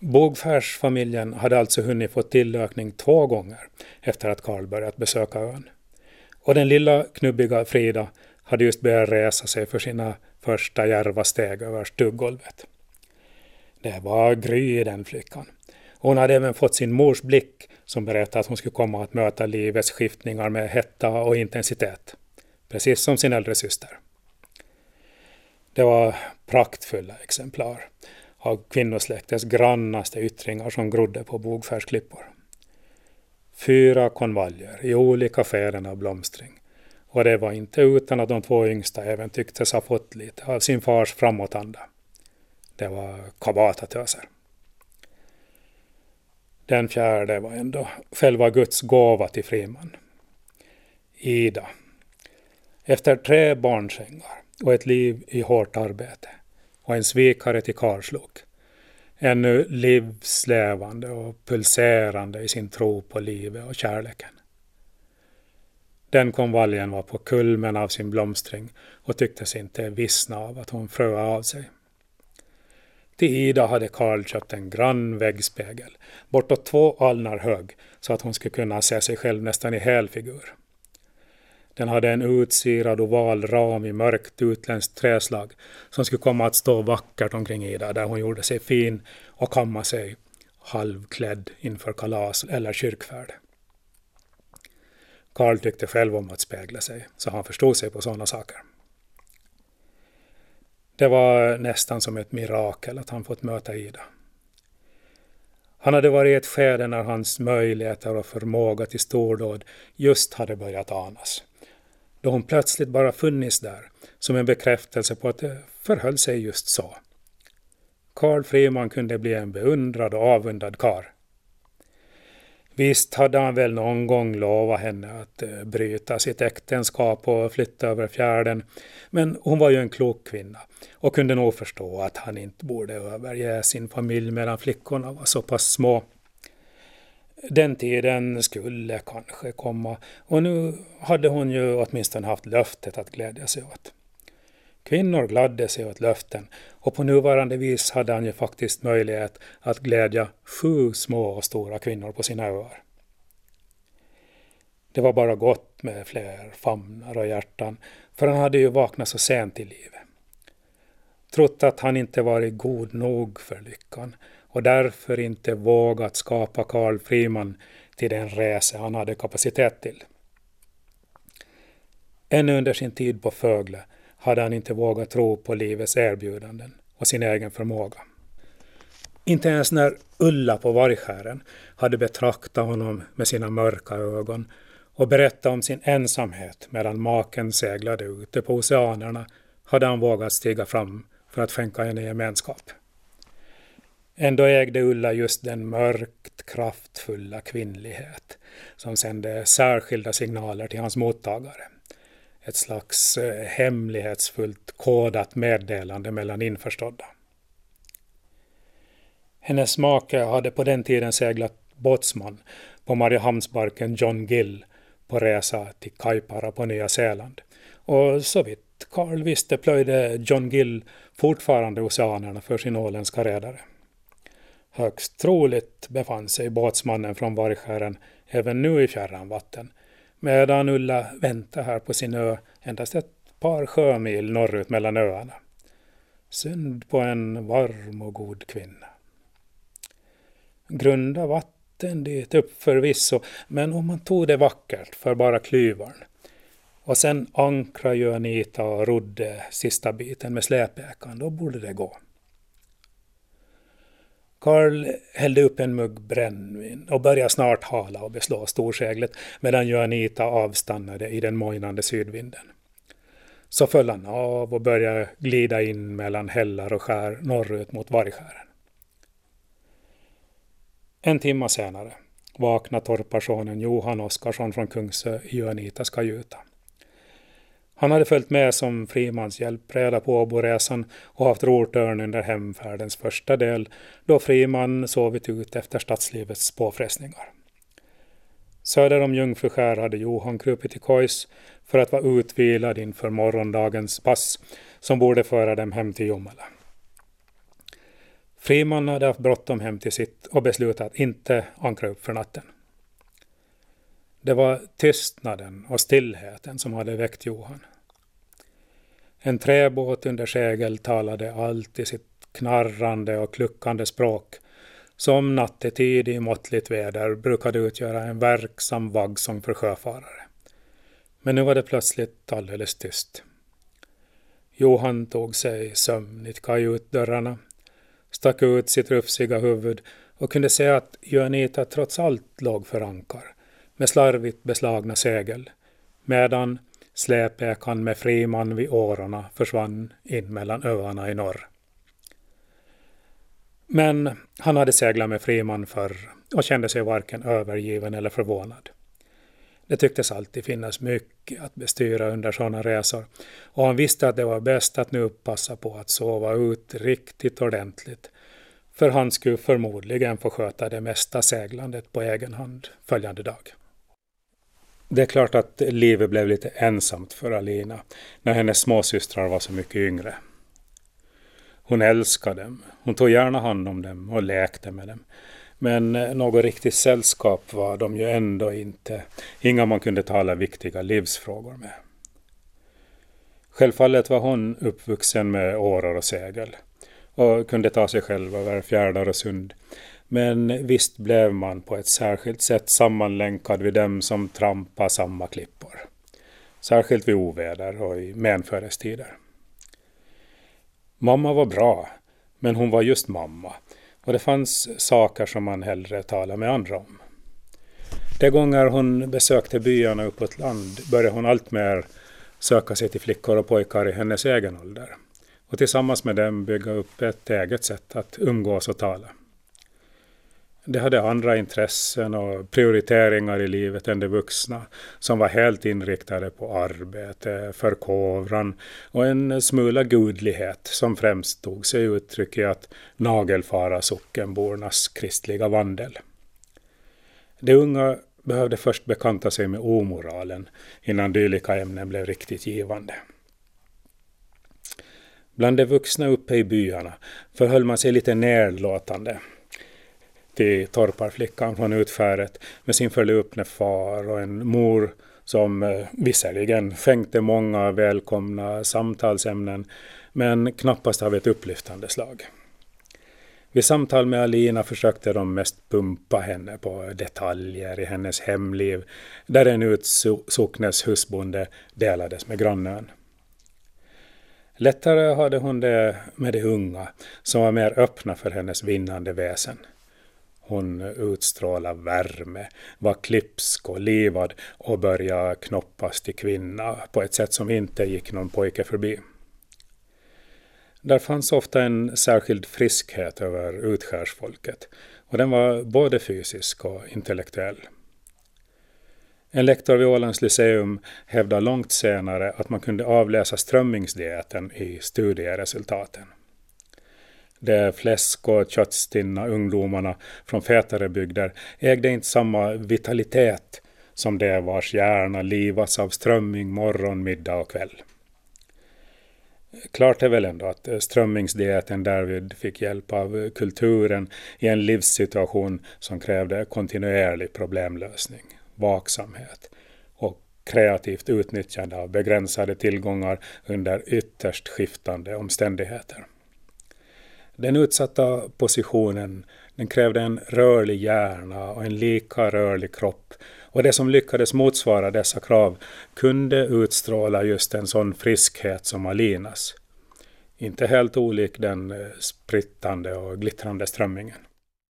Bogfärsfamiljen hade alltså hunnit få tillökning två gånger efter att Karl börjat besöka ön. Och den lilla knubbiga Frida hade just börjat resa sig för sina första järva steg över stuggolvet. Det var Gry i den flickan. Hon hade även fått sin mors blick som berättade att hon skulle komma att möta livets skiftningar med hetta och intensitet. Precis som sin äldre syster. Det var praktfulla exemplar av kvinnosläktets grannaste yttringar som grodde på bogfärsklippor. Fyra konvaljer i olika skeden av blomstring. Och det var inte utan att de två yngsta även tycktes ha fått lite av sin fars framåtanda. Det var kabatatöser. Den fjärde var ändå själva Guds gåva till Friman. Ida. Efter tre barnsängar och ett liv i hårt arbete och en svikare till Karlslok. Ännu livslevande och pulserande i sin tro på livet och kärleken. Den konvaljen var på kulmen av sin blomstring och tycktes inte vissna av att hon fröa av sig. Till Ida hade Karl köpt en grann väggspegel, bortåt två alnar hög, så att hon skulle kunna se sig själv nästan i helfigur. Den hade en utsirad oval ram i mörkt utländskt träslag som skulle komma att stå vackert omkring Ida där hon gjorde sig fin och kamma sig halvklädd inför kalas eller kyrkfärd. Karl tyckte själv om att spegla sig, så han förstod sig på sådana saker. Det var nästan som ett mirakel att han fått möta Ida. Han hade varit i ett skede när hans möjligheter och förmåga till stordåd just hade börjat anas. Då hon plötsligt bara funnits där, som en bekräftelse på att det förhöll sig just så. Karl Friman kunde bli en beundrad och avundad kar. Visst hade han väl någon gång lovat henne att eh, bryta sitt äktenskap och flytta över fjärden. Men hon var ju en klok kvinna och kunde nog förstå att han inte borde överge sin familj medan flickorna var så pass små. Den tiden skulle kanske komma och nu hade hon ju åtminstone haft löftet att glädja sig åt. Kvinnor gladde sig åt löften och på nuvarande vis hade han ju faktiskt möjlighet att glädja sju små och stora kvinnor på sina öar. Det var bara gott med fler famnar och hjärtan, för han hade ju vaknat så sent i livet. Trott att han inte varit god nog för lyckan och därför inte vågat skapa Karl Friman till den resa han hade kapacitet till. Ännu under sin tid på Fögle hade han inte vågat tro på livets erbjudanden och sin egen förmåga. Inte ens när Ulla på Vargskären hade betraktat honom med sina mörka ögon och berättat om sin ensamhet medan maken seglade ute på oceanerna hade han vågat stiga fram för att skänka henne gemenskap. Ändå ägde Ulla just den mörkt kraftfulla kvinnlighet som sände särskilda signaler till hans mottagare ett slags eh, hemlighetsfullt kodat meddelande mellan införstådda. Hennes make hade på den tiden seglat båtsman på Mariehamnsbarken John Gill på resa till Kaipara på Nya Zeeland. Och så vitt Karl visste plöjde John Gill fortfarande oceanerna för sin åländska redare. Högst troligt befann sig båtsmannen från Vargskären även nu i fjärran vatten medan Ulla väntar här på sin ö endast ett par sjömil norrut mellan öarna. Synd på en varm och god kvinna. Grunda vatten dit upp förvisso, men om man tog det vackert för bara klyvarn och sen ankra ju Anita och rodde sista biten med släpekan, då borde det gå. Karl hällde upp en mugg brännvin och började snart hala och beslå storseglet medan Juanita avstannade i den mojnande sydvinden. Så föll han av och började glida in mellan hällar och skär norrut mot Vargskären. En timme senare vaknade torparsonen Johan Oskarsson från Kungsö i Juanitas kajuta. Han hade följt med som Frimans hjälpreda på Åboresan och haft rortörn under hemfärdens första del då Friman sovit ut efter stadslivets påfrestningar. Söder om Jungfruskär hade Johan krupit i kojs för att vara utvilad inför morgondagens pass som borde föra dem hem till Jomala. Friman hade haft bråttom hem till sitt och beslutat att inte ankra upp för natten. Det var tystnaden och stillheten som hade väckt Johan. En träbåt under segel talade alltid sitt knarrande och kluckande språk som nattetid i måttligt väder brukade utgöra en verksam vaggsång för sjöfarare. Men nu var det plötsligt alldeles tyst. Johan tog sig sömnigt kajutdörrarna, stack ut sitt rufsiga huvud och kunde se att Juanita trots allt låg för ankar med slarvigt beslagna segel, medan släpekan med Friman vid årorna försvann in mellan öarna i norr. Men han hade seglat med Friman förr och kände sig varken övergiven eller förvånad. Det tycktes alltid finnas mycket att bestyra under sådana resor och han visste att det var bäst att nu passa på att sova ut riktigt ordentligt för han skulle förmodligen få sköta det mesta seglandet på egen hand följande dag. Det är klart att livet blev lite ensamt för Alina när hennes småsystrar var så mycket yngre. Hon älskade dem, hon tog gärna hand om dem och lekte med dem. Men eh, något riktigt sällskap var de ju ändå inte, inga man kunde tala viktiga livsfrågor med. Självfallet var hon uppvuxen med åror och segel och kunde ta sig själv över fjärdar och sund. Men visst blev man på ett särskilt sätt sammanlänkad vid dem som trampade samma klippor. Särskilt vid oväder och i menförestider. Mamma var bra, men hon var just mamma och det fanns saker som man hellre talade med andra om. De gånger hon besökte byarna uppåt land började hon alltmer söka sig till flickor och pojkar i hennes egen ålder och tillsammans med dem bygga upp ett eget sätt att umgås och tala. De hade andra intressen och prioriteringar i livet än de vuxna som var helt inriktade på arbete, förkovran och en smula gudlighet som främst tog sig uttryck i att nagelfara sockenbornas kristliga vandel. De unga behövde först bekanta sig med omoralen innan dylika ämnen blev riktigt givande. Bland de vuxna uppe i byarna förhöll man sig lite nedlåtande till torparflickan från utfäret med sin förlupne far och en mor som eh, visserligen skänkte många välkomna samtalsämnen men knappast av ett upplyftande slag. Vid samtal med Alina försökte de mest pumpa henne på detaljer i hennes hemliv där en utsocknes husbonde delades med grannen. Lättare hade hon det med de unga som var mer öppna för hennes vinnande väsen. Hon utstrålade värme, var klipsk och livad och började knoppas till kvinna på ett sätt som inte gick någon pojke förbi. Där fanns ofta en särskild friskhet över utskärsfolket och den var både fysisk och intellektuell. En lektor vid Ålands Lyceum hävdade långt senare att man kunde avläsa strömmingsdieten i studieresultaten. De fläsk och köttstinna ungdomarna från fetare bygder ägde inte samma vitalitet som de vars hjärna livas av strömming morgon, middag och kväll. Klart är väl ändå att eh, strömmingsdieten därvid fick hjälp av eh, kulturen i en livssituation som krävde kontinuerlig problemlösning, vaksamhet och kreativt utnyttjande av begränsade tillgångar under ytterst skiftande omständigheter. Den utsatta positionen den krävde en rörlig hjärna och en lika rörlig kropp och det som lyckades motsvara dessa krav kunde utstråla just en sån friskhet som Alinas. Inte helt olik den eh, sprittande och glittrande strömmingen.